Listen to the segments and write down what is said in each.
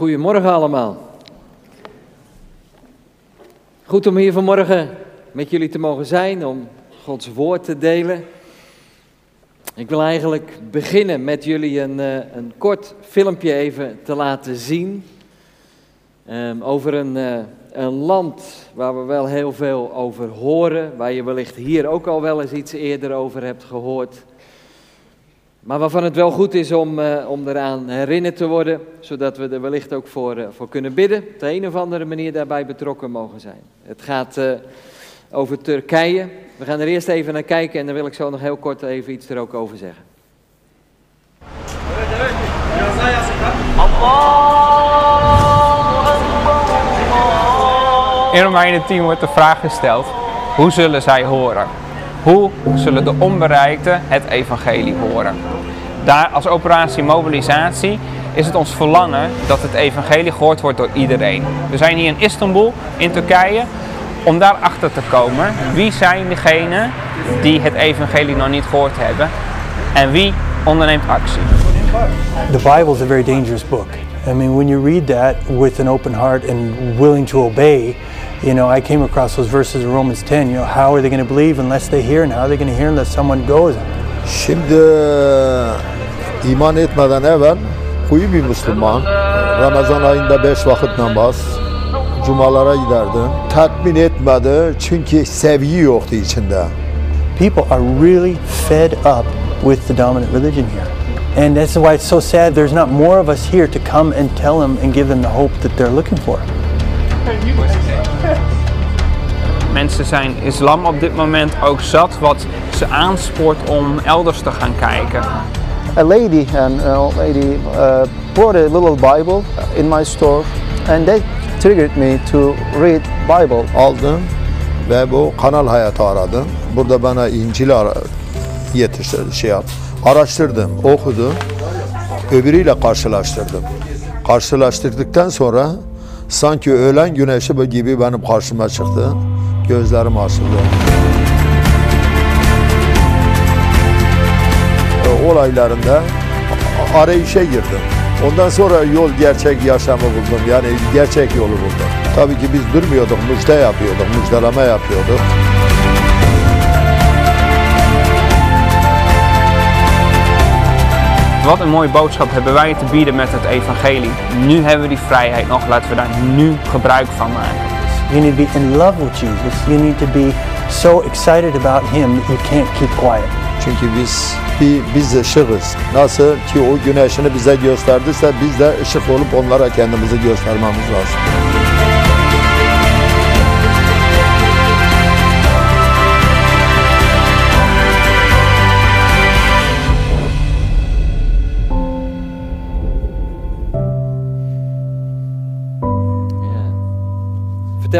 Goedemorgen allemaal. Goed om hier vanmorgen met jullie te mogen zijn, om Gods woord te delen. Ik wil eigenlijk beginnen met jullie een, eh, een kort filmpje even te laten zien. Um, over een, uh, een land waar we wel heel veel over horen, waar je wellicht hier ook al wel eens iets eerder over hebt gehoord. Maar waarvan het wel goed is om, uh, om eraan herinnerd te worden, zodat we er wellicht ook voor, uh, voor kunnen bidden. Op de een of andere manier daarbij betrokken mogen zijn. Het gaat uh, over Turkije. We gaan er eerst even naar kijken en dan wil ik zo nog heel kort even iets er ook over zeggen. In Romeinen 10 wordt de vraag gesteld, hoe zullen zij horen? Hoe zullen de onbereikten het evangelie horen? Daar als operatie mobilisatie is het ons verlangen dat het evangelie gehoord wordt door iedereen. We zijn hier in Istanbul, in Turkije, om daarachter te komen wie zijn degenen die het evangelie nog niet gehoord hebben en wie onderneemt actie. The Bible is a very dangerous book. I mean, when you read that with an open heart and willing to obey, you know, I came across those verses in Romans 10. You know, how are they going to believe unless they hear, and how are they going to hear unless someone goes? Şimdi iman etmeden evvel kuyu bir Müslüman. Ramazan ayında beş vakit namaz. Cumalara giderdi. Tatmin etmedi çünkü sevgi yoktu içinde. People are really fed up with the dominant religion here. And that's why it's so sad there's not more of us here to come and tell them and give them the hope that they're looking for. Mensen zijn islam op dit moment ook zat, wat ze aanspoort om elders te gaan kijken. A lady and an old lady uh, brought a little Bible in my store, and that triggered me to read Bible. Aldım ve bu Kanal Hayatı aradım. Burada bana İncil ara yetiştirdi, şey yap. Araştırdım, okudum. Öbürüyle karşılaştırdım. Karşılaştırdıktan sonra sanki öğlen güneşi gibi benim karşıma çıktı. Gözlerim açıldı. E, Olaylarında arayışa girdim. Ondan sonra yol gerçek yaşamı buldum. Yani gerçek yolu buldum. Tabii ki biz durmuyorduk, müjde yapıyorduk, müjdeleme yapıyorduk. Wat een mooie boodschap hebben wij te bieden met het evangelie. Nu hebben we die vrijheid nog, laten we daar nu gebruik van maken. You need to be in love with Jesus. You need to be so excited about Him that you can't keep quiet. Çünkü biz bir biz ışığız. Nasıl ki o güneşini bize gösterdiyse biz de ışık olup onlara kendimizi göstermemiz lazım.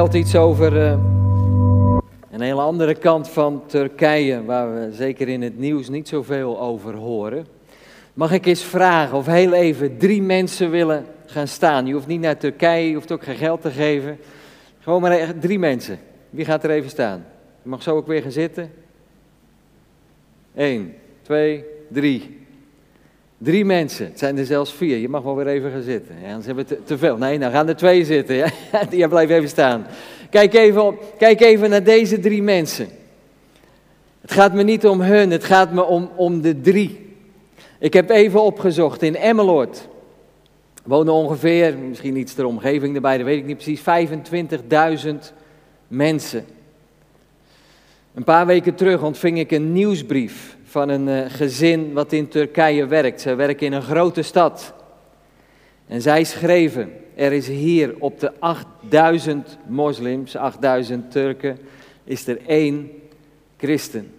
Vertelt iets over uh, een hele andere kant van Turkije, waar we zeker in het nieuws niet zoveel over horen. Mag ik eens vragen of heel even drie mensen willen gaan staan? Je hoeft niet naar Turkije, je hoeft ook geen geld te geven. Gewoon maar drie mensen. Wie gaat er even staan? Je mag zo ook weer gaan zitten. Eén, twee, drie. Drie mensen. Het zijn er zelfs vier. Je mag wel weer even gaan zitten. Ja, anders hebben we te, veel. Nee, nou gaan er twee zitten. Ja? Die blijft even staan. Kijk even, op, kijk even naar deze drie mensen. Het gaat me niet om hun, het gaat me om, om de drie. Ik heb even opgezocht. In Emmeloord wonen ongeveer, misschien iets ter omgeving erbij, dat weet ik niet precies, 25.000 mensen. Een paar weken terug ontving ik een nieuwsbrief van een uh, gezin wat in Turkije werkt. Zij werken in een grote stad. En zij schreven, er is hier op de 8000 moslims, 8000 Turken, is er één christen.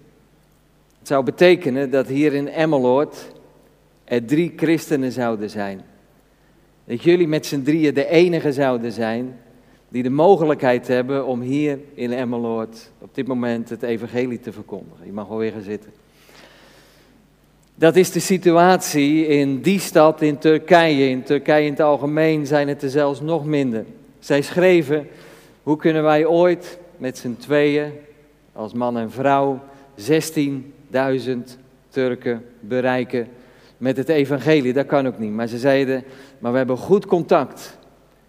Het zou betekenen dat hier in Emmeloord er drie christenen zouden zijn. Dat jullie met z'n drieën de enige zouden zijn die de mogelijkheid hebben om hier in Emmeloord op dit moment het evangelie te verkondigen. Je mag wel weer gaan zitten. Dat is de situatie in die stad in Turkije. In Turkije in het algemeen zijn het er zelfs nog minder. Zij schreven, hoe kunnen wij ooit met z'n tweeën, als man en vrouw, 16.000 Turken bereiken met het evangelie. Dat kan ook niet. Maar ze zeiden, maar we hebben goed contact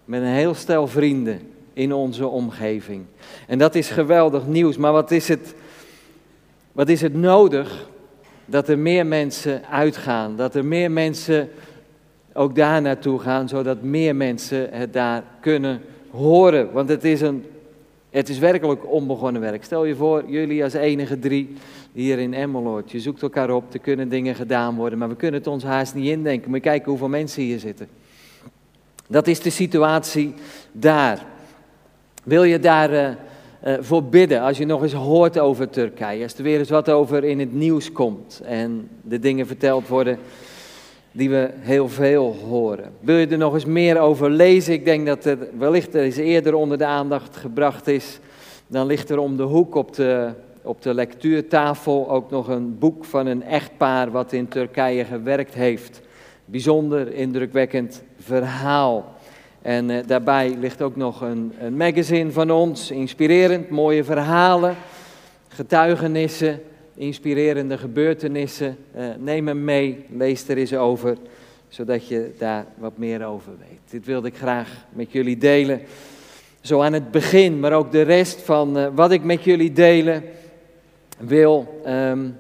met een heel stel vrienden in onze omgeving. En dat is geweldig nieuws. Maar wat is het, wat is het nodig dat er meer mensen uitgaan? Dat er meer mensen ook daar naartoe gaan, zodat meer mensen het daar kunnen horen. Want het is, een, het is werkelijk onbegonnen werk. Stel je voor, jullie als enige drie hier in Emmeloord. Je zoekt elkaar op, er kunnen dingen gedaan worden, maar we kunnen het ons haast niet indenken. Moet je kijken hoeveel mensen hier zitten. Dat is de situatie daar. Wil je daar uh, uh, voor bidden als je nog eens hoort over Turkije? Als er weer eens wat over in het nieuws komt en de dingen verteld worden die we heel veel horen. Wil je er nog eens meer over lezen? Ik denk dat er wellicht eens eerder onder de aandacht gebracht is. Dan ligt er om de hoek op de, op de lectuurtafel ook nog een boek van een echtpaar wat in Turkije gewerkt heeft. Bijzonder indrukwekkend verhaal. En uh, daarbij ligt ook nog een, een magazine van ons, inspirerend, mooie verhalen, getuigenissen inspirerende gebeurtenissen. Uh, neem hem mee, lees er eens over, zodat je daar wat meer over weet. Dit wilde ik graag met jullie delen. Zo aan het begin, maar ook de rest van uh, wat ik met jullie delen wil, um,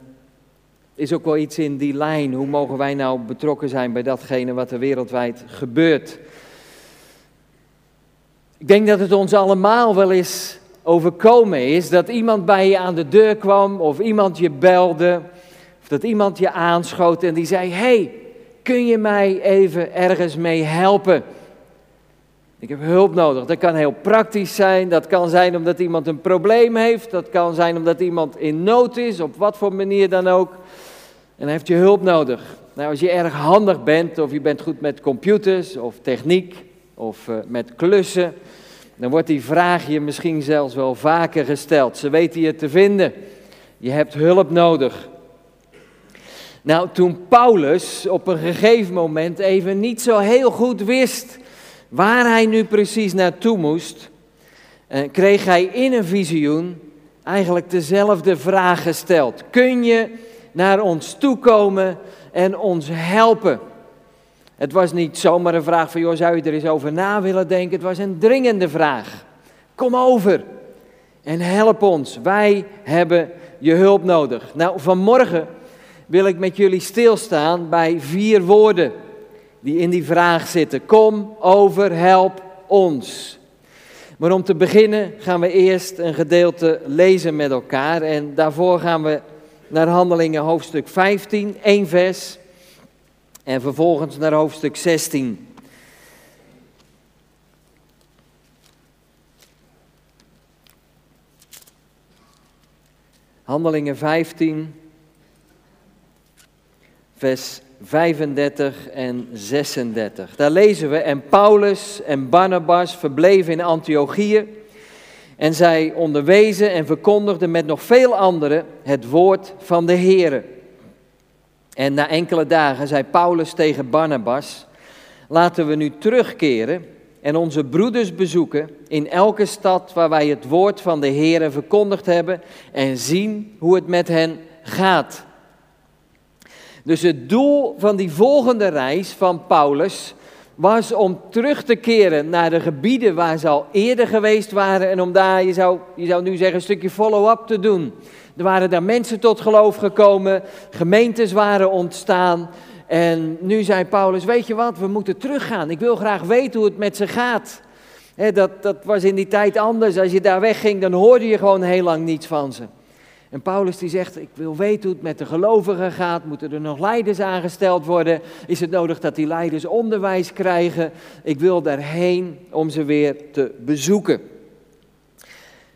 is ook wel iets in die lijn. Hoe mogen wij nou betrokken zijn bij datgene wat er wereldwijd gebeurt? Ik denk dat het ons allemaal wel eens overkomen is dat iemand bij je aan de deur kwam of iemand je belde of dat iemand je aanschoot en die zei: hey, kun je mij even ergens mee helpen? Ik heb hulp nodig. Dat kan heel praktisch zijn. Dat kan zijn omdat iemand een probleem heeft. Dat kan zijn omdat iemand in nood is, op wat voor manier dan ook. En dan heeft je hulp nodig. Nou, als je erg handig bent, of je bent goed met computers of techniek of uh, met klussen, dan wordt die vraag je misschien zelfs wel vaker gesteld. Ze weten je te vinden. Je hebt hulp nodig. Nou, toen Paulus op een gegeven moment even niet zo heel goed wist waar hij nu precies naartoe moest, eh, kreeg hij in een visioen eigenlijk dezelfde vraag gesteld. Kun je naar ons toekomen en ons helpen? Het was niet zomaar een vraag van, joh, zou je er eens over na willen denken? Het was een dringende vraag. Kom over en help ons. Wij hebben je hulp nodig. Nou, vanmorgen wil ik met jullie stilstaan bij vier woorden die in die vraag zitten. Kom over, help ons. Maar om te beginnen gaan we eerst een gedeelte lezen met elkaar. En daarvoor gaan we naar Handelingen hoofdstuk 15, één vers. En vervolgens naar hoofdstuk 16. Handelingen 15, vers 35 en 36. Daar lezen we, en Paulus en Barnabas verbleven in Antiochië en zij onderwezen en verkondigden met nog veel anderen het woord van de Here. En na enkele dagen zei Paulus tegen Barnabas: Laten we nu terugkeren en onze broeders bezoeken in elke stad waar wij het woord van de Heere verkondigd hebben en zien hoe het met hen gaat. Dus het doel van die volgende reis van Paulus was om terug te keren naar de gebieden waar ze al eerder geweest waren en om daar, je zou, je zou nu zeggen, een stukje follow-up te doen. Er waren daar mensen tot geloof gekomen, gemeentes waren ontstaan. En nu zei Paulus, weet je wat, we moeten teruggaan. Ik wil graag weten hoe het met ze gaat. dat, dat was in die tijd anders. Als je daar wegging, dan hoorde je gewoon heel lang niets van ze. En Paulus die zegt, ik wil weten hoe het met de gelovigen gaat. Moeten er nog leiders aangesteld worden? Is het nodig dat die leiders onderwijs krijgen? Ik wil daarheen om ze weer te bezoeken.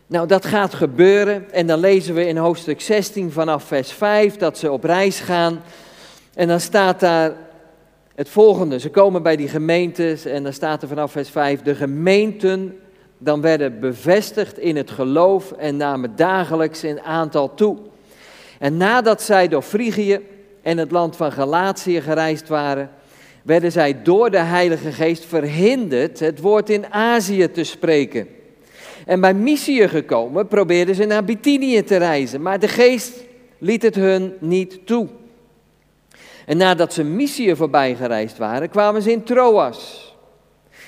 Nou, dat gaat gebeuren en dan lezen we in hoofdstuk 16 vanaf vers 5 dat ze op reis gaan. En dan staat daar het volgende. Ze komen bij die gemeentes en dan staat er vanaf vers 5, de gemeenten dan werden bevestigd in het geloof en namen dagelijks in aantal toe. En nadat zij door Frigië en het land van Galatië gereisd waren, werden zij door de Heilige Geest verhinderd het woord in Azië te spreken. En bij Mysië gekomen probeerden ze naar Bithynië te reizen, maar de geest liet het hun niet toe. En nadat ze Mysië voorbij gereisd waren, kwamen ze in Troas.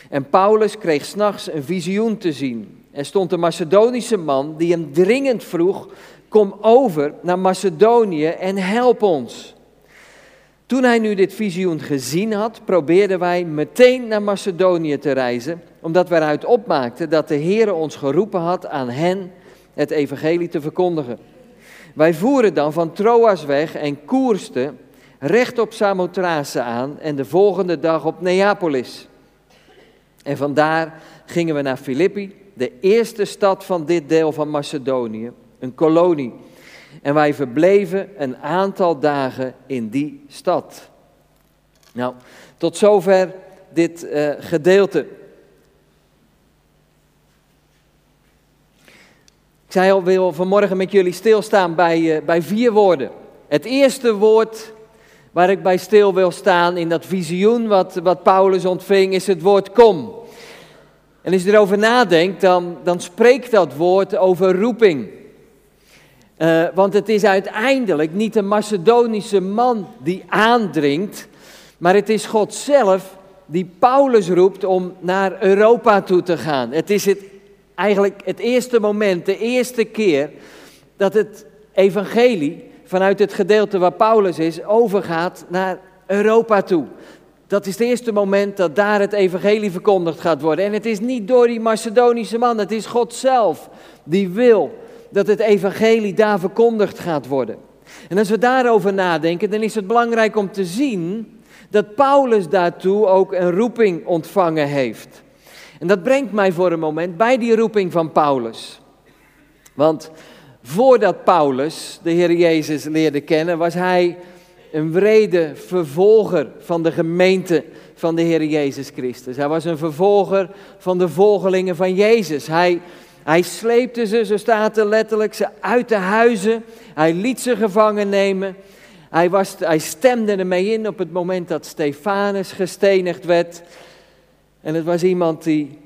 En Paulus kreeg s'nachts een visioen te zien. Er stond een Macedonische man die hem dringend vroeg: Kom over naar Macedonië en help ons. Toen hij nu dit visioen gezien had, probeerden wij meteen naar Macedonië te reizen, omdat we eruit opmaakten dat de Heer ons geroepen had aan hen het evangelie te verkondigen. Wij voeren dan van Troas weg en koersten recht op Samothrace aan en de volgende dag op Neapolis. En vandaar gingen we naar Filippi, de eerste stad van dit deel van Macedonië, een kolonie. En wij verbleven een aantal dagen in die stad. Nou, tot zover dit uh, gedeelte. Ik zei al, wil vanmorgen met jullie stilstaan bij, uh, bij vier woorden. Het eerste woord waar ik bij stil wil staan in dat visioen wat, wat Paulus ontving, is het woord kom. En als je erover nadenkt, dan, dan spreekt dat woord over roeping. Uh, want het is uiteindelijk niet een Macedonische man die aandringt, maar het is God zelf die Paulus roept om naar Europa toe te gaan. Het is het, eigenlijk het eerste moment, de eerste keer dat het evangelie vanuit het gedeelte waar Paulus is overgaat naar Europa toe. Dat is het eerste moment dat daar het evangelie verkondigd gaat worden. En het is niet door die Macedonische man, het is God zelf die wil dat het evangelie daar verkondigd gaat worden. En als we daarover nadenken, dan is het belangrijk om te zien dat Paulus daartoe ook een roeping ontvangen heeft. En dat brengt mij voor een moment bij die roeping van Paulus. Want voordat Paulus de Heer Jezus leerde kennen, was hij een wrede vervolger van de gemeente van de Heer Jezus Christus. Hij was een vervolger van de volgelingen van Jezus. Hij, hij sleepte ze, zo staat er letterlijk, ze uit de huizen. Hij liet ze gevangen nemen. Hij, was, hij stemde ermee in op het moment dat Stefanus gestenigd werd. En het was iemand die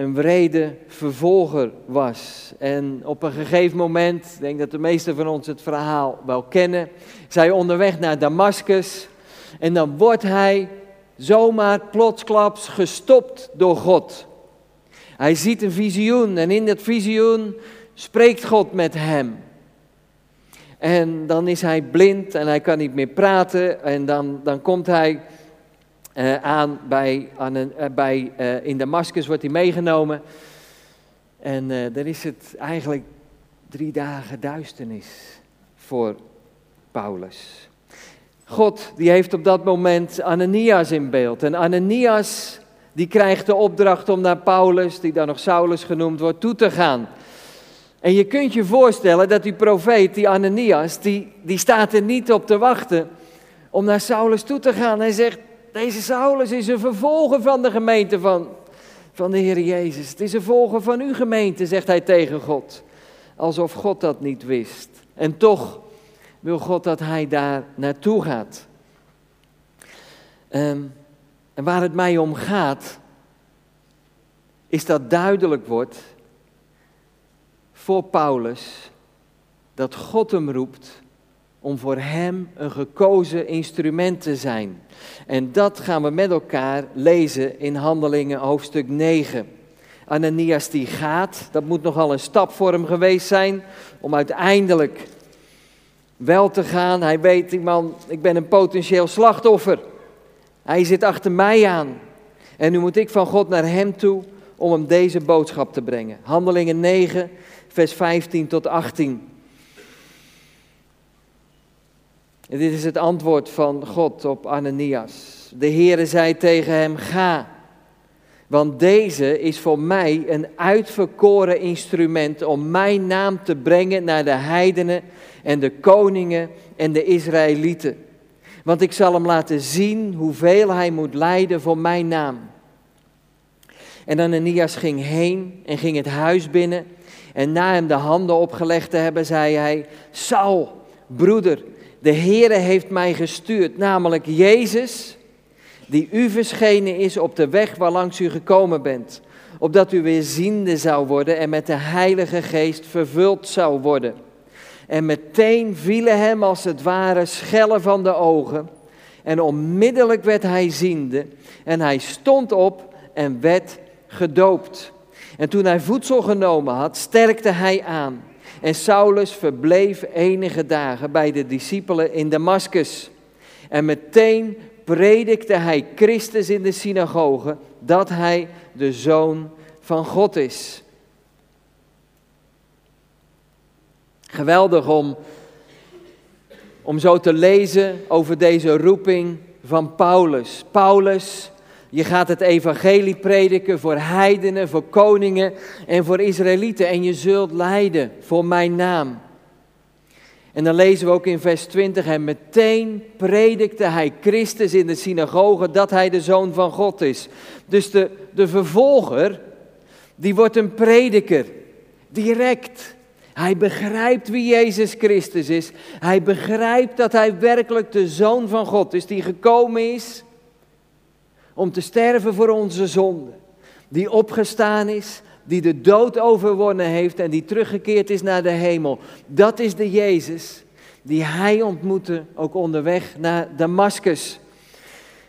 een wrede vervolger was. En op een gegeven moment, ik denk dat de meesten van ons het verhaal wel kennen, zij onderweg naar Damascus. En dan wordt hij zomaar plotsklaps gestopt door God. Hij ziet een visioen en in dat visioen spreekt God met hem. En dan is hij blind en hij kan niet meer praten en dan, dan komt hij uh, aan bij, aan een, uh, bij uh, in Damascus wordt hij meegenomen. En dan is het eigenlijk drie dagen duisternis voor Paulus. God die heeft op dat moment Ananias in beeld. En Ananias die krijgt de opdracht om naar Paulus, die dan nog Saulus genoemd wordt, toe te gaan. En je kunt je voorstellen dat die profeet, die Ananias, die, die staat er niet op te wachten om naar Saulus toe te gaan. Hij zegt, deze Saulus is een vervolger van de gemeente van, van de Heer Jezus. Het is een volger van uw gemeente, zegt hij tegen God. Alsof God dat niet wist. En toch wil God dat hij daar naartoe gaat. Um, en waar het mij om gaat, is dat duidelijk wordt voor Paulus dat God hem roept om voor hem een gekozen instrument te zijn. En dat gaan we met elkaar lezen in Handelingen hoofdstuk 9. Ananias die gaat, dat moet nogal een stap voor hem geweest zijn om uiteindelijk wel te gaan. Hij weet, die man, ik ben een potentieel slachtoffer. Hij zit achter mij aan. En nu moet ik van God naar hem toe om hem deze boodschap te brengen. Handelingen 9, vers 15 tot 18. En dit is het antwoord van God op Ananias. De Heere zei tegen hem: Ga, want deze is voor mij een uitverkoren instrument om mijn naam te brengen naar de heidenen en de koningen en de Israëlieten. Want ik zal hem laten zien hoeveel hij moet lijden voor mijn naam. En Ananias ging heen en ging het huis binnen. En na hem de handen opgelegd te hebben, zei hij: Saul, broeder, de Heere heeft mij gestuurd, namelijk Jezus, die u verschenen is op de weg waarlangs u gekomen bent, opdat u weer ziende zou worden en met de Heilige Geest vervuld zou worden. En meteen vielen hem als het ware schellen van de ogen En onmiddellijk werd hij ziende en hij stond op en werd gedoopt. En toen hij voedsel genomen had, sterkte hij aan. En Saulus verbleef enige dagen bij de discipelen in Damascus. En meteen predikte hij Christus in de synagoge dat hij de zoon van God is. Geweldig om, om zo te lezen over deze roeping van Paulus. Paulus, je gaat het evangelie prediken voor heidenen, voor koningen en voor Israëlieten. En je zult lijden voor mijn naam. En dan lezen we ook in vers 20, en meteen predikte hij Christus in de synagoge dat hij de zoon van God is. Dus de, de vervolger, die wordt een prediker, direct. Hij begrijpt wie Jezus Christus is. Hij begrijpt dat hij werkelijk de zoon van God is, die gekomen is om te sterven voor onze zonden. Die opgestaan is, die de dood overwonnen heeft en die teruggekeerd is naar de hemel. Dat is de Jezus die hij ontmoette, ook onderweg naar Damascus.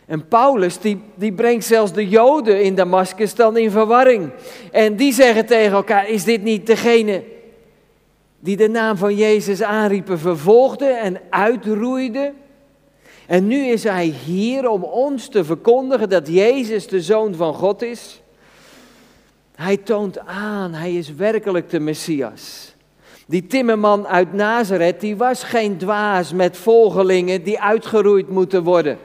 En Paulus, die, die brengt zelfs de Joden in Damascus dan in verwarring. En die zeggen tegen elkaar, is dit niet degene die de naam van Jezus aanriepen, vervolgde en uitroeide? En nu is hij hier om ons te verkondigen dat Jezus de Zoon van God is. Hij toont aan, hij is werkelijk de Messias. Die timmerman uit Nazareth, die was geen dwaas met volgelingen die uitgeroeid moeten worden.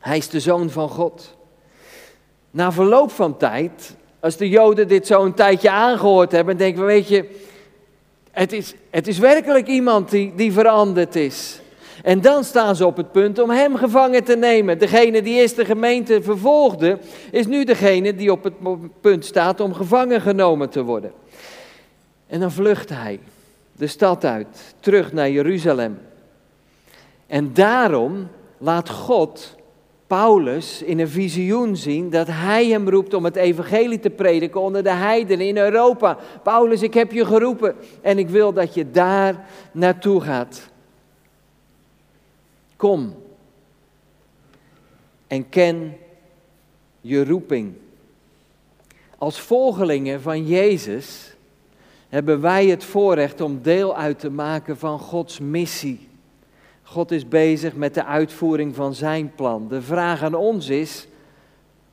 Hij is de zoon van God. Na verloop van tijd, als de Joden dit zo een tijdje aangehoord hebben, denken we, weet je, het is, het is werkelijk iemand die, die veranderd is. En dan staan ze op het punt om hem gevangen te nemen. Degene die eerst de gemeente vervolgde, is nu degene die op het punt staat om gevangen genomen te worden. En dan vlucht hij de stad uit, terug naar Jeruzalem. En daarom laat God Paulus in een visioen zien dat hij hem roept om het evangelie te prediken onder de heidenen in Europa. Paulus, ik heb je geroepen en ik wil dat je daar naartoe gaat. Kom en ken je roeping. Als volgelingen van Jezus hebben wij het voorrecht om deel uit te maken van Gods missie. God is bezig met de uitvoering van zijn plan. De vraag aan ons is,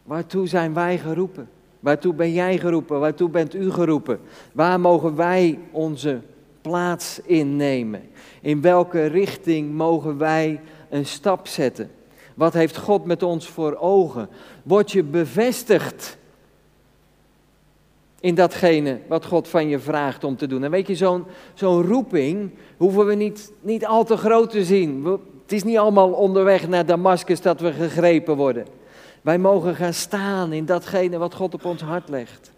waartoe zijn wij geroepen? Waartoe ben jij geroepen? Waartoe bent u geroepen? Waar mogen wij onze plaats innemen? In welke richting mogen wij een stap zetten? Wat heeft God met ons voor ogen? Word je bevestigd in datgene wat God van je vraagt om te doen? En weet je, zo'n zo'n roeping hoeven we niet, niet al te groot te zien. het is niet allemaal onderweg naar Damascus dat we gegrepen worden. Wij mogen gaan staan in datgene wat God op ons hart legt.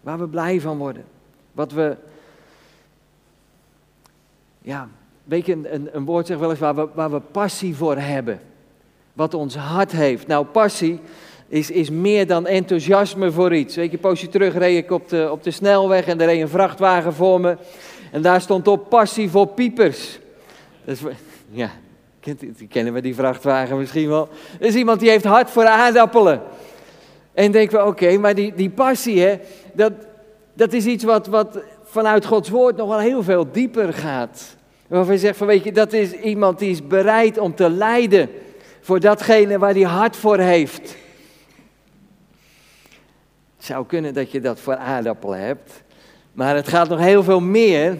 Waar we blij van worden. Wat we, ja, Weet je, een, een woord zegt wel eens waar we, waar we passie voor hebben. Wat ons hart heeft. Nou, passie is, is meer dan enthousiasme voor iets. Weet je, een poosje terug reed ik op de, op de snelweg en er reed een vrachtwagen voor me. En daar stond op passie voor piepers. Is, ja, kennen we die vrachtwagen misschien wel. Er is iemand die heeft hart voor aardappelen. En denken we, oké, maar die, die passie, hè, dat, dat is iets wat, wat vanuit Gods woord nog wel heel veel dieper gaat. Waarvan je zegt van weet je, dat is iemand die is bereid om te lijden voor datgene waar hij hart voor heeft. Het zou kunnen dat je dat voor aardappelen hebt. Maar het gaat nog heel veel meer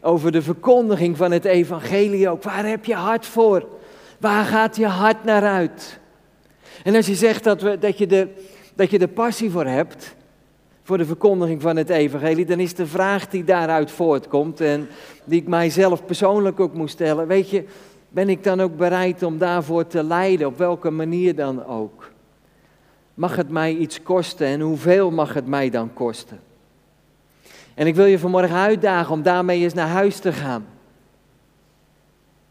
over de verkondiging van het evangelie ook. Waar heb je hart voor? Waar gaat je hart naar uit? En als je zegt dat, we, dat, je, de, dat je de passie voor hebt, voor de verkondiging van het evangelie, dan is de vraag die daaruit voortkomt en die ik mijzelf persoonlijk ook moest stellen, weet je, ben ik dan ook bereid om daarvoor te lijden, op welke manier dan ook? Mag het mij iets kosten en hoeveel mag het mij dan kosten? En ik wil je vanmorgen uitdagen om daarmee eens naar huis te gaan.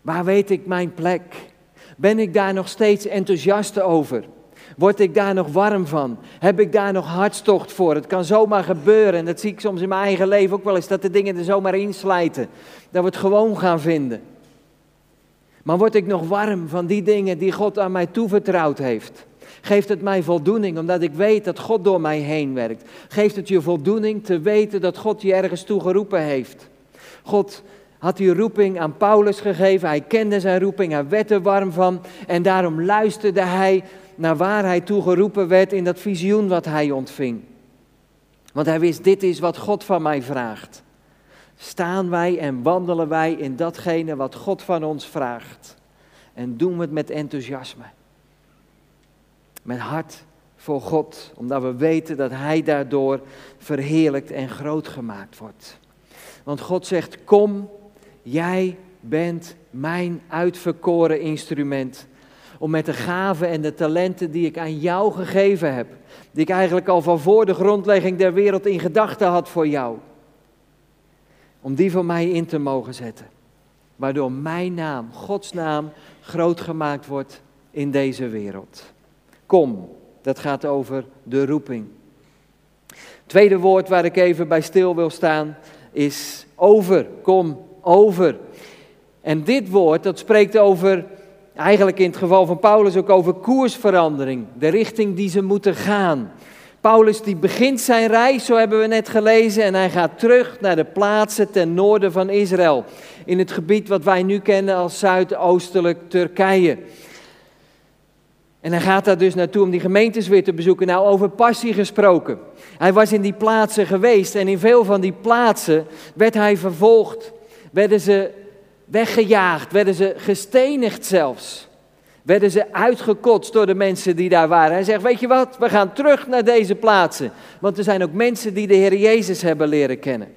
Waar weet ik mijn plek? Ben ik daar nog steeds enthousiast over? Word ik daar nog warm van? Heb ik daar nog hartstocht voor? Het kan zomaar gebeuren, en dat zie ik soms in mijn eigen leven ook wel eens, dat de dingen er zomaar inslijten. Dat we het gewoon gaan vinden. Maar word ik nog warm van die dingen die God aan mij toevertrouwd heeft? Geeft het mij voldoening omdat ik weet dat God door mij heen werkt? Geeft het je voldoening te weten dat God je ergens toe geroepen heeft? God had die roeping aan Paulus gegeven, hij kende zijn roeping, hij werd er warm van en daarom luisterde hij naar waar hij toe geroepen werd in dat visioen wat hij ontving. Want hij wist, dit is wat God van mij vraagt. Staan wij en wandelen wij in datgene wat God van ons vraagt. En doen we het met enthousiasme. Met hart voor God, omdat we weten dat Hij daardoor verheerlijkt en groot gemaakt wordt. Want God zegt, kom, jij bent mijn uitverkoren instrument. Om met de gaven en de talenten die ik aan jou gegeven heb, die ik eigenlijk al van voor de grondlegging der wereld in gedachten had voor jou, om die voor mij in te mogen zetten. Waardoor mijn naam, Gods naam, groot gemaakt wordt in deze wereld. Kom, dat gaat over de roeping. Tweede woord waar ik even bij stil wil staan is over. Kom, over. En dit woord, dat spreekt over, eigenlijk in het geval van Paulus ook over koersverandering. De richting die ze moeten gaan. Paulus die begint zijn reis, zo hebben we net gelezen, en hij gaat terug naar de plaatsen ten noorden van Israël. In het gebied wat wij nu kennen als zuidoostelijk Turkije. En hij gaat daar dus naartoe om die gemeentes weer te bezoeken. Nou, over passie gesproken. Hij was in die plaatsen geweest en in veel van die plaatsen werd hij vervolgd. Werden ze weggejaagd, werden ze gestenigd zelfs. Werden ze uitgekotst door de mensen die daar waren. Hij zegt, weet je wat, we gaan terug naar deze plaatsen. Want er zijn ook mensen die de Heer Jezus hebben leren kennen.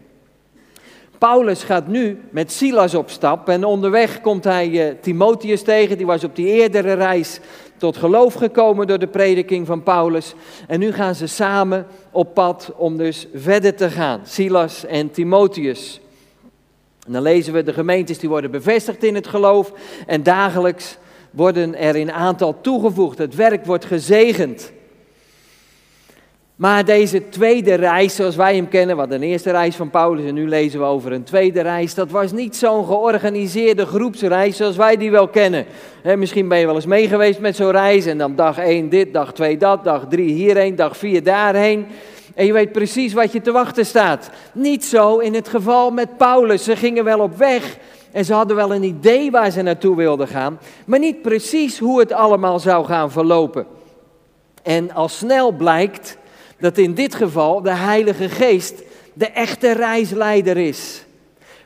Paulus gaat nu met Silas op stap en onderweg komt hij uh, Timotheus tegen. Die was op die eerdere reis tot geloof gekomen door de prediking van Paulus. En nu gaan ze samen op pad om dus verder te gaan. Silas en Timotheus. En dan lezen we de gemeentes die worden bevestigd in het geloof. En dagelijks worden er in aantal toegevoegd. Het werk wordt gezegend. Maar deze tweede reis, zoals wij hem kennen, wat een eerste reis van Paulus en nu lezen we over een tweede reis, dat was niet zo'n georganiseerde groepsreis zoals wij die wel kennen. misschien ben je wel eens meegeweest met zo'n reis en dan dag 1 dit, dag 2 dat, dag 3 hierheen, dag 4 daarheen. En je weet precies wat je te wachten staat. Niet zo in het geval met Paulus. Ze gingen wel op weg en ze hadden wel een idee waar ze naartoe wilden gaan, maar niet precies hoe het allemaal zou gaan verlopen. En al snel blijkt dat in dit geval de Heilige Geest de echte reisleider is.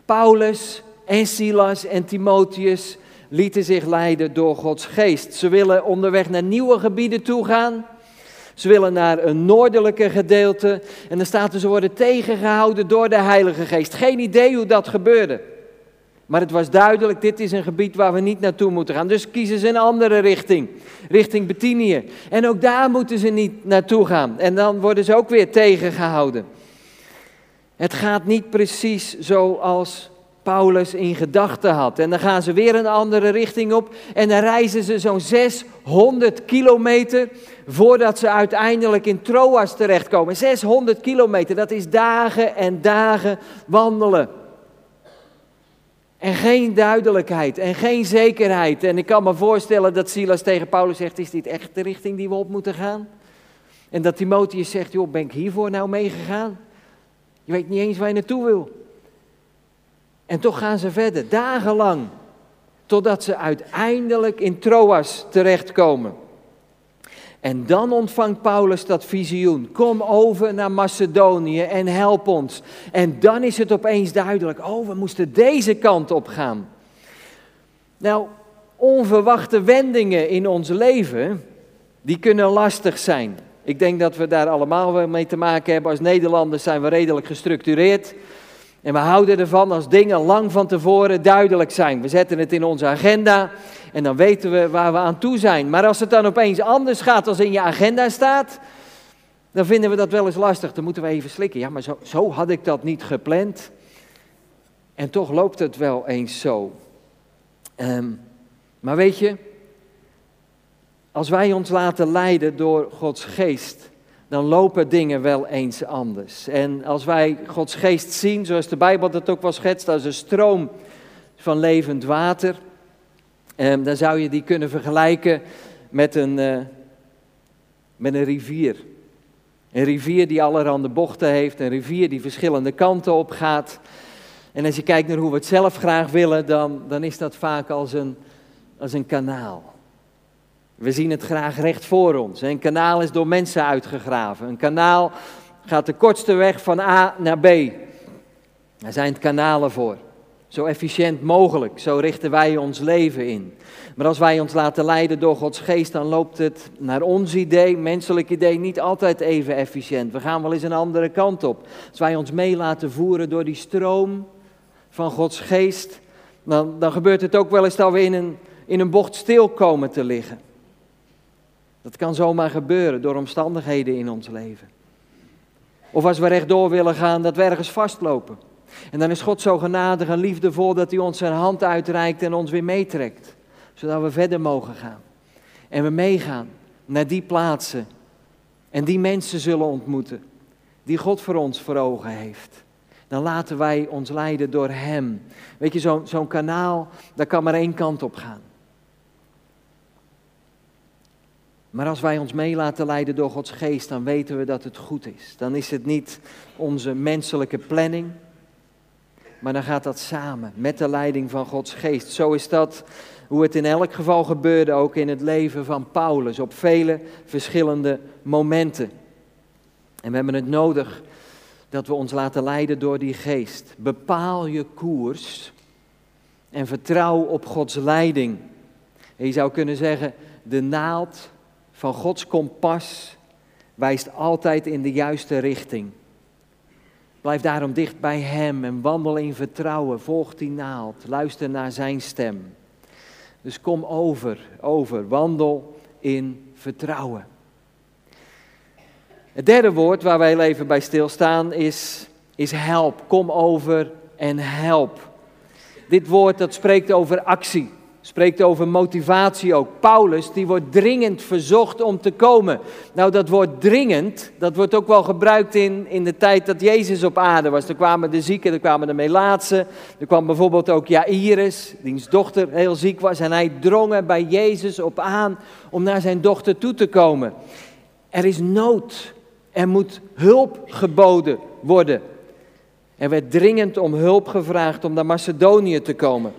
Paulus en Silas en Timotheus lieten zich leiden door Gods Geest. Ze willen onderweg naar nieuwe gebieden toe gaan. Ze willen naar een noordelijke gedeelte. En dan staat er, ze worden tegengehouden door de Heilige Geest. Geen idee hoe dat gebeurde. Maar het was duidelijk, dit is een gebied waar we niet naartoe moeten gaan. Dus kiezen ze een andere richting, richting Bettinië. En ook daar moeten ze niet naartoe gaan. En dan worden ze ook weer tegengehouden. Het gaat niet precies zoals Paulus in gedachten had. En dan gaan ze weer een andere richting op. En dan reizen ze zo'n 600 kilometer voordat ze uiteindelijk in Troas terechtkomen. 600 kilometer, dat is dagen en dagen wandelen. En geen duidelijkheid en geen zekerheid. En ik kan me voorstellen dat Silas tegen Paulus zegt: Is dit echt de richting die we op moeten gaan? En dat Timotheus zegt: Joh, ben ik hiervoor nou meegegaan? Je weet niet eens waar je naartoe wil. En toch gaan ze verder, dagenlang, totdat ze uiteindelijk in Troas terechtkomen. En dan ontvangt Paulus dat visioen. Kom over naar Macedonië en help ons. En dan is het opeens duidelijk, oh, we moesten deze kant op gaan. Nou, onverwachte wendingen in ons leven, die kunnen lastig zijn. Ik denk dat we daar allemaal mee te maken hebben. Als Nederlanders zijn we redelijk gestructureerd. En we houden ervan als dingen lang van tevoren duidelijk zijn. We zetten het in onze agenda en dan weten we waar we aan toe zijn. Maar als het dan opeens anders gaat als in je agenda staat, dan vinden we dat wel eens lastig. Dan moeten we even slikken. Ja, maar zo, zo had ik dat niet gepland. En toch loopt het wel eens zo. Ehm, maar weet je, als wij ons laten leiden door Gods geest, dan lopen dingen wel eens anders. En als wij Gods geest zien, zoals de Bijbel dat ook wel schetst, als een stroom van levend water, Um, dan zou je die kunnen vergelijken met een, uh, met een rivier. Een rivier die allerhande bochten heeft, een rivier die verschillende kanten op gaat. En als je kijkt naar hoe we het zelf graag willen, dan, dan is dat vaak als een, als een kanaal. We zien het graag recht voor ons. Een kanaal is door mensen uitgegraven. Een kanaal gaat de kortste weg van A naar B. Daar zijn kanalen voor. Zo efficiënt mogelijk, zo richten wij ons leven in. Maar als wij ons laten leiden door Gods geest, dan loopt het naar ons idee, menselijk idee, niet altijd even efficiënt. We gaan wel eens een andere kant op. Als wij ons mee laten voeren door die stroom van Gods geest, dan, dan gebeurt het ook wel eens dat we in een, in een bocht stil komen te liggen. Dat kan zomaar gebeuren door omstandigheden in ons leven. Of als we rechtdoor willen gaan, dat we ergens vastlopen. En dan is God zo genadig en liefdevol dat hij ons zijn hand uitreikt en ons weer meetrekt. Zodat we verder mogen gaan. En we meegaan naar die plaatsen. En die mensen zullen ontmoeten. Die God voor ons voor ogen heeft. Dan laten wij ons leiden door Hem. Weet je, zo'n kanaal, daar kan maar één kant op gaan. Maar als wij ons mee laten leiden door Gods geest, dan weten we dat het goed is. Dan is het niet onze menselijke planning, maar dan gaat dat samen met de leiding van Gods geest. Zo is dat hoe het in elk geval gebeurde, ook in het leven van Paulus, op vele verschillende momenten. En we hebben het nodig dat we ons laten leiden door die geest. Bepaal je koers en vertrouw op Gods leiding. En je zou kunnen zeggen, de naald van Gods kompas wijst altijd in de juiste richting. Blijf daarom dicht bij Hem en wandel in vertrouwen. Volg die naald. Luister naar Zijn stem. Dus kom over, over. Wandel in vertrouwen. Het derde woord waar wij even bij stilstaan is, is help. Kom over en help. Dit woord dat spreekt over actie spreekt over motivatie ook. Paulus, die wordt dringend verzocht om te komen. Nou, dat woord dringend, dat wordt ook wel gebruikt in, in de tijd dat Jezus op aarde was. Er kwamen de zieken, er kwamen de melaatsen. Er kwam bijvoorbeeld ook Jairus, diens dochter heel ziek was. En hij drong er bij Jezus op aan om naar zijn dochter toe te komen. Er is nood. Er moet hulp geboden worden. Er werd dringend om hulp gevraagd om naar Macedonië te komen.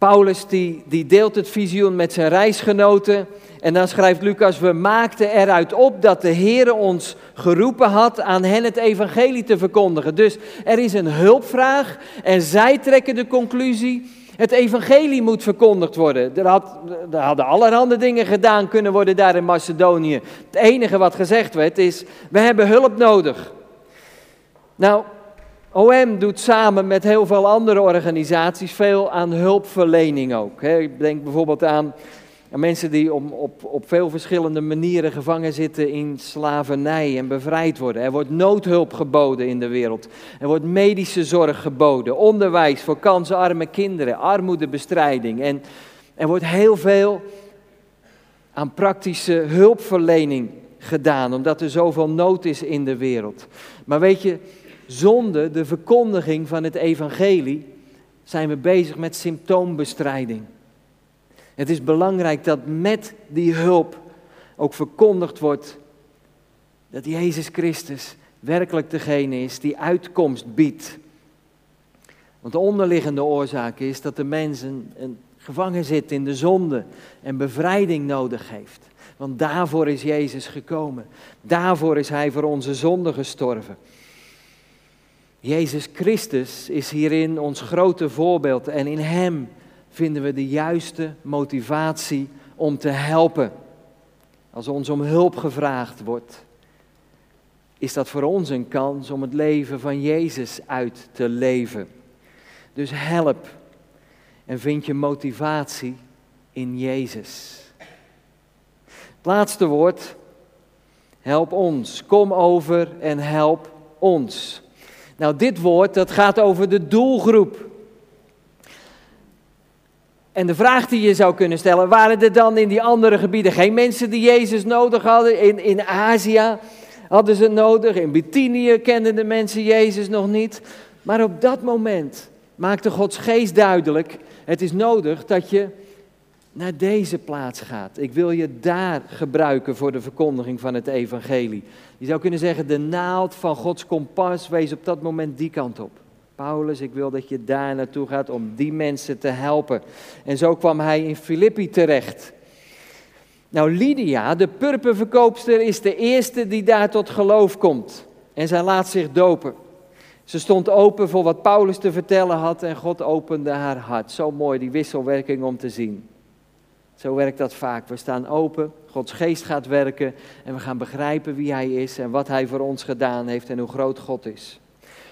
Paulus die, deelt het visioen met zijn reisgenoten. En dan schrijft Lucas, we maakten eruit op dat de Heer ons geroepen had aan hen het evangelie te verkondigen. Dus er is een hulpvraag en zij trekken de conclusie, het evangelie moet verkondigd worden. Er, had, er hadden allerhande dingen gedaan kunnen worden daar in Macedonië. Het enige wat gezegd werd is, we hebben hulp nodig. Nou, OM doet samen met heel veel andere organisaties veel aan hulpverlening ook. Ik denk bijvoorbeeld aan, mensen die op, op, op veel verschillende manieren gevangen zitten in slavernij en bevrijd worden. Er wordt noodhulp geboden in de wereld. Er wordt medische zorg geboden, onderwijs voor kansarme kinderen, armoedebestrijding. En er wordt heel veel aan praktische hulpverlening gedaan, omdat er zoveel nood is in de wereld. Maar weet je, zonder de verkondiging van het evangelie zijn we bezig met symptoombestrijding. Het is belangrijk dat met die hulp ook verkondigd wordt dat Jezus Christus werkelijk degene is die uitkomst biedt. Want de onderliggende oorzaak is dat de mens een, een gevangen zit in de zonde en bevrijding nodig heeft. Want daarvoor is Jezus gekomen. Daarvoor is Hij voor onze zonde gestorven. Jezus Christus is hierin ons grote voorbeeld en in Hem vinden we de juiste motivatie om te helpen. Als ons om hulp gevraagd wordt, is dat voor ons een kans om het leven van Jezus uit te leven. Dus help en vind je motivatie in Jezus. Het laatste woord, help ons. Kom over en help ons. Nou, dit woord dat gaat over de doelgroep. En de vraag die je zou kunnen stellen, waren er dan in die andere gebieden geen mensen die Jezus nodig hadden? In, in Azië hadden ze het nodig, in Bithynië kenden de mensen Jezus nog niet. Maar op dat moment maakte Gods geest duidelijk het is nodig dat je naar deze plaats gaat. Ik wil je daar gebruiken voor de verkondiging van het evangelie. Je zou kunnen zeggen, de naald van Gods kompas wees op dat moment die kant op. Paulus, ik wil dat je daar naartoe gaat om die mensen te helpen. En zo kwam hij in Filippi terecht. Nou, Lydia, de purperverkoopster, is de eerste die daar tot geloof komt. En zij laat zich dopen. Ze stond open voor wat Paulus te vertellen had en God opende haar hart. Zo mooi die wisselwerking om te zien. Zo werkt dat vaak. We staan open, Gods geest gaat werken en we gaan begrijpen wie Hij is en wat Hij voor ons gedaan heeft en hoe groot God is.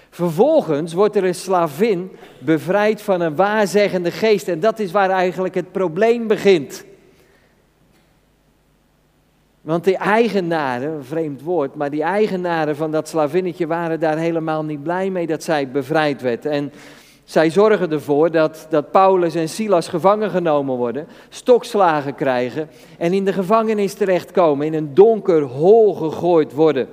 Vervolgens wordt er een slavin bevrijd van een waarzeggende geest en dat is waar eigenlijk het probleem begint. Want die eigenaren, vreemd woord, maar die eigenaren van dat slavinnetje waren daar helemaal niet blij mee dat zij bevrijd werd. En zij zorgen ervoor dat, dat Paulus en Silas gevangen genomen worden, stokslagen krijgen en in de gevangenis terechtkomen, in een donker hol gegooid worden.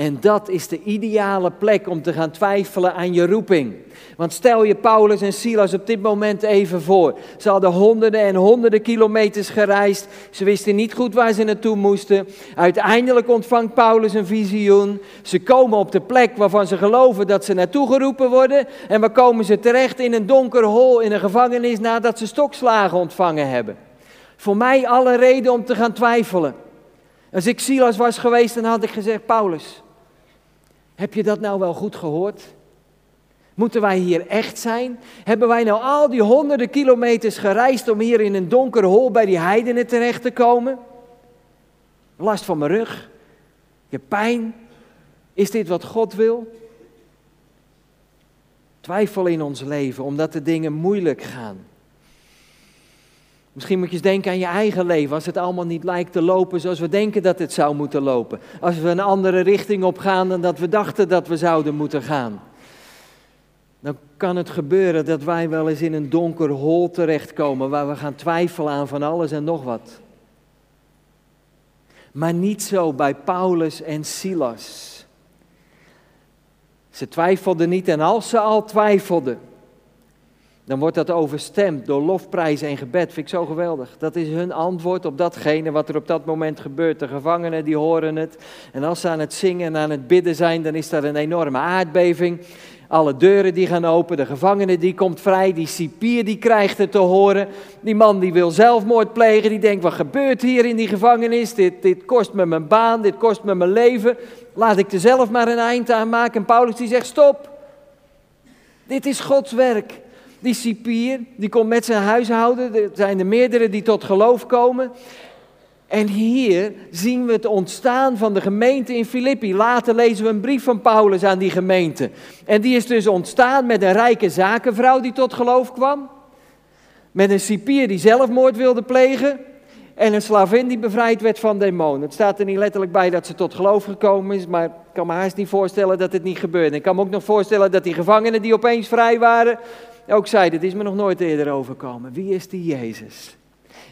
En dat is de ideale plek om te gaan twijfelen aan je roeping. Want stel je Paulus en Silas op dit moment even voor. Ze hadden honderden en honderden kilometers gereisd. Ze wisten niet goed waar ze naartoe moesten. Uiteindelijk ontvangt Paulus een visioen. Ze komen op de plek waarvan ze geloven dat ze naartoe geroepen worden. En waar komen ze terecht in een donker hol in een gevangenis nadat ze stokslagen ontvangen hebben. Voor mij alle reden om te gaan twijfelen. Als ik Silas was geweest, dan had ik gezegd: Paulus, heb je dat nou wel goed gehoord? Moeten wij hier echt zijn? Hebben wij nou al die honderden kilometers gereisd om hier in een donker hol bij die heidenen terecht te komen? Last van mijn rug? Je pijn? Is dit wat God wil? Twijfel in ons leven omdat de dingen moeilijk gaan. Misschien moet je eens denken aan je eigen leven, als het allemaal niet lijkt te lopen zoals we denken dat het zou moeten lopen. Als we een andere richting op gaan dan dat we dachten dat we zouden moeten gaan. Dan kan het gebeuren dat wij wel eens in een donker hol terechtkomen waar we gaan twijfelen aan van alles en nog wat. Maar niet zo bij Paulus en Silas. Ze twijfelden niet en als ze al twijfelden, dan wordt dat overstemd door lofprijs en gebed. Vind ik zo geweldig. Dat is hun antwoord op datgene wat er op dat moment gebeurt. De gevangenen die horen het. En als ze aan het zingen en aan het bidden zijn, dan is dat een enorme aardbeving. Alle deuren die gaan open, de gevangene die komt vrij, die cipier die krijgt het te horen. Die man die wil zelfmoord plegen, die denkt wat gebeurt hier in die gevangenis? Dit, dit kost me mijn baan, dit kost me mijn leven. Laat ik er zelf maar een eind aan maken. En Paulus die zegt stop. Dit is Gods werk. Die cipier, die komt met zijn huishouden. Er zijn er meerdere die tot geloof komen. En hier zien we het ontstaan van de gemeente in Filippi. Later lezen we een brief van Paulus aan die gemeente. En die is dus ontstaan met een rijke zakenvrouw die tot geloof kwam. Met een cipier die zelfmoord wilde plegen. En een slavin die bevrijd werd van demonen. Het staat er niet letterlijk bij dat ze tot geloof gekomen is, maar ik kan me haast niet voorstellen dat het niet gebeurde. Ik kan me ook nog voorstellen dat die gevangenen die opeens vrij waren, ook zei, dit is me nog nooit eerder overkomen. Wie is die Jezus?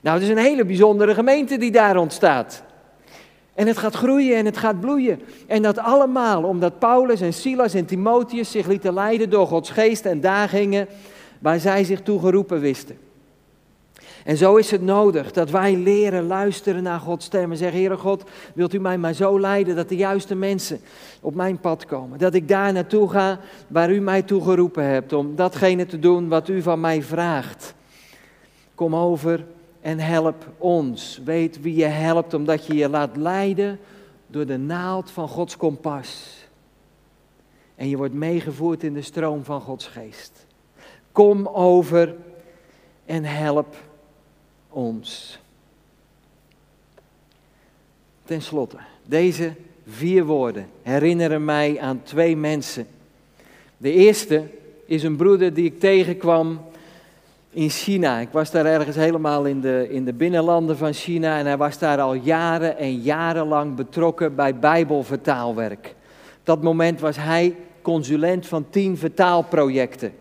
Nou, het is een hele bijzondere gemeente die daar ontstaat. En het gaat groeien en het gaat bloeien. En dat allemaal omdat Paulus en Silas en Timotheus zich lieten leiden door Gods geest en daar gingen waar zij zich toe geroepen wisten. En zo is het nodig dat wij leren luisteren naar Gods stem en zeggen, Heere God, wilt u mij maar zo leiden dat de juiste mensen op mijn pad komen. Dat ik daar naartoe ga waar u mij toe geroepen hebt, om datgene te doen wat u van mij vraagt. Kom over en help ons. Weet wie je helpt, omdat je je laat leiden door de naald van Gods kompas. En je wordt meegevoerd in de stroom van Gods geest. Kom over en help ons. Ten slotte, deze vier woorden herinneren mij aan twee mensen. De eerste is een broeder die ik tegenkwam in China. Ik was daar ergens helemaal in de, in de binnenlanden van China en hij was daar al jaren en jarenlang betrokken bij Bijbelvertaalwerk. Op dat moment was hij consulent van tien vertaalprojecten.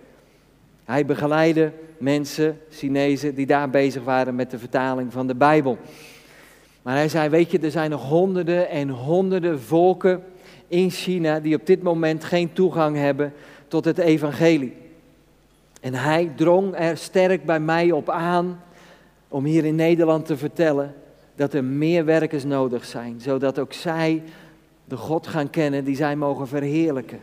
Hij begeleidde mensen, Chinezen, die daar bezig waren met de vertaling van de Bijbel. Maar hij zei, weet je, er zijn nog honderden en honderden volken in China die op dit moment geen toegang hebben tot het evangelie. En hij drong er sterk bij mij op aan om hier in Nederland te vertellen dat er meer werkers nodig zijn, zodat ook zij de God gaan kennen die zij mogen verheerlijken.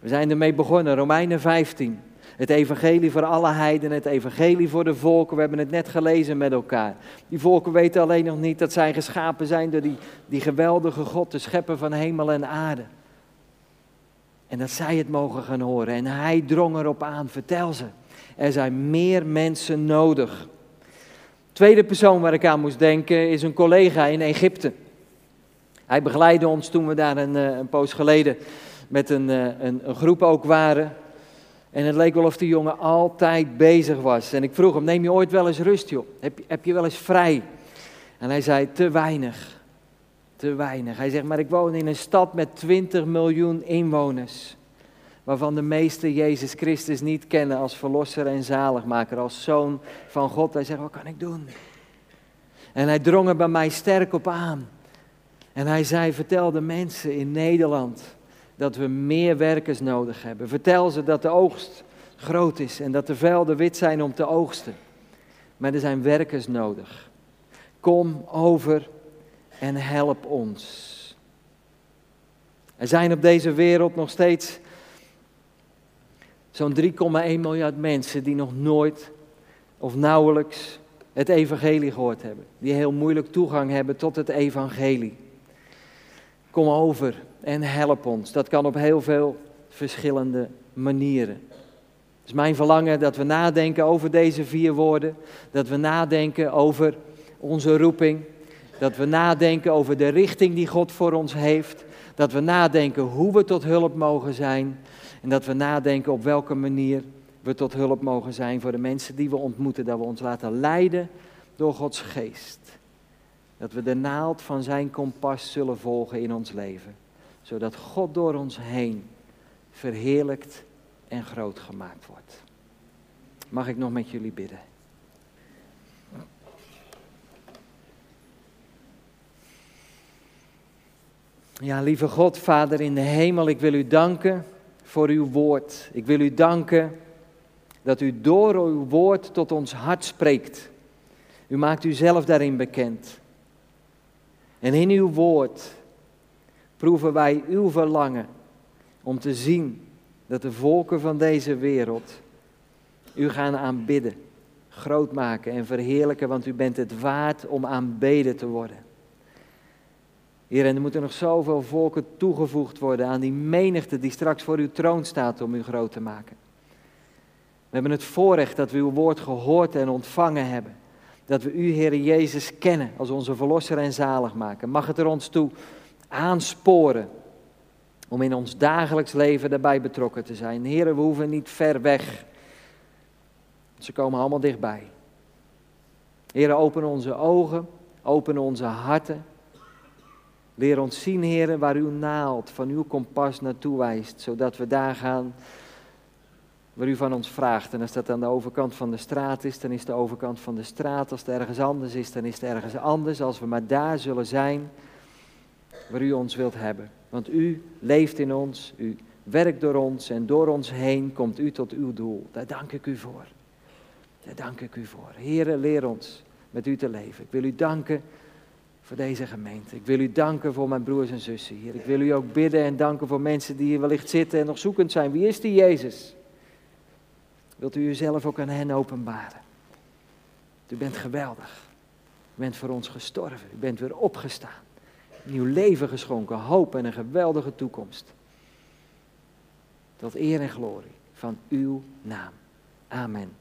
We zijn ermee begonnen, Romeinen 15. Het evangelie voor alle heidenen, het evangelie voor de volken. We hebben het net gelezen met elkaar. Die volken weten alleen nog niet dat zij geschapen zijn door die, die geweldige God, de schepper van hemel en aarde. En dat zij het mogen gaan horen. En hij drong erop aan, vertel ze. Er zijn meer mensen nodig. Tweede persoon waar ik aan moest denken is een collega in Egypte. Hij begeleidde ons toen we daar een, eh, een poos geleden met een, eh, een, een groep ook waren. En het leek wel of die jongen altijd bezig was. En ik vroeg hem, neem je ooit wel eens rust joh? Heb je, heb je wel eens vrij? En hij zei, te weinig. Te weinig. Hij zegt, maar ik woon in een stad met 20 miljoen inwoners. Waarvan de meeste Jezus Christus niet kennen als verlosser en zaligmaker, als zoon van God. Hij zegt, wat kan ik doen? En hij drong er bij mij sterk op aan. En hij zei, vertel de mensen in Nederland dat we meer werkers nodig hebben. Vertel ze dat de oogst groot is en dat de velden wit zijn om te oogsten. Maar er zijn werkers nodig. Kom over en help ons. Er zijn op deze wereld nog steeds zo'n 3,1 miljard mensen die nog nooit of nauwelijks het evangelie gehoord hebben. Die heel moeilijk toegang hebben tot het evangelie. Kom over en help ons. Dat kan op heel veel verschillende manieren. Het is mijn verlangen dat we nadenken over deze vier woorden. Dat we nadenken over onze roeping. Dat we nadenken over de richting die God voor ons heeft. Dat we nadenken hoe we tot hulp mogen zijn. En dat we nadenken op welke manier we tot hulp mogen zijn voor de mensen die we ontmoeten. Dat we ons laten leiden door Gods geest. Dat we de naald van zijn kompas zullen volgen in ons leven. Zodat God door ons heen verheerlijkt en groot gemaakt wordt. Mag ik nog met jullie bidden? Ja, lieve God, Vader in de hemel, ik wil u danken voor uw woord. Ik wil u danken dat u door uw woord tot ons hart spreekt. U maakt uzelf daarin bekend. En in uw woord proeven wij uw verlangen om te zien dat de volken van deze wereld u gaan aanbidden, groot maken en verheerlijken, want u bent het waard om aanbeden te worden. Heer, en er moeten nog zoveel volken toegevoegd worden aan die menigte die straks voor uw troon staat om u groot te maken. We hebben het voorrecht dat we uw woord gehoord en ontvangen hebben. Dat we u, Heer Jezus, kennen als onze verlosser en zaligmaker. Mag het er ons toe aansporen om in ons dagelijks leven daarbij betrokken te zijn. Heer, we hoeven niet ver weg. Ze komen allemaal dichtbij. Heer, open onze ogen, open onze harten. Leer ons zien, Heer, waar uw naald van uw kompas naartoe wijst, zodat we daar gaan waar u van ons vraagt. En als dat aan de overkant van de straat is, dan is de overkant van de straat. Als het ergens anders is, dan is het ergens anders. Als we maar daar zullen zijn waar u ons wilt hebben. Want u leeft in ons, u werkt door ons en door ons heen komt u tot uw doel. Daar dank ik u voor. Daar dank ik u voor. Heren, leer ons met u te leven. Ik wil u danken voor deze gemeente. Ik wil u danken voor mijn broers en zussen hier. Ik wil u ook bidden en danken voor mensen die hier wellicht zitten en nog zoekend zijn. Wie is die Jezus? Wilt u uzelf ook aan hen openbaren? U bent geweldig. U bent voor ons gestorven. U bent weer opgestaan. Nieuw leven geschonken, hoop en een geweldige toekomst. Tot eer en glorie van uw naam. Amen.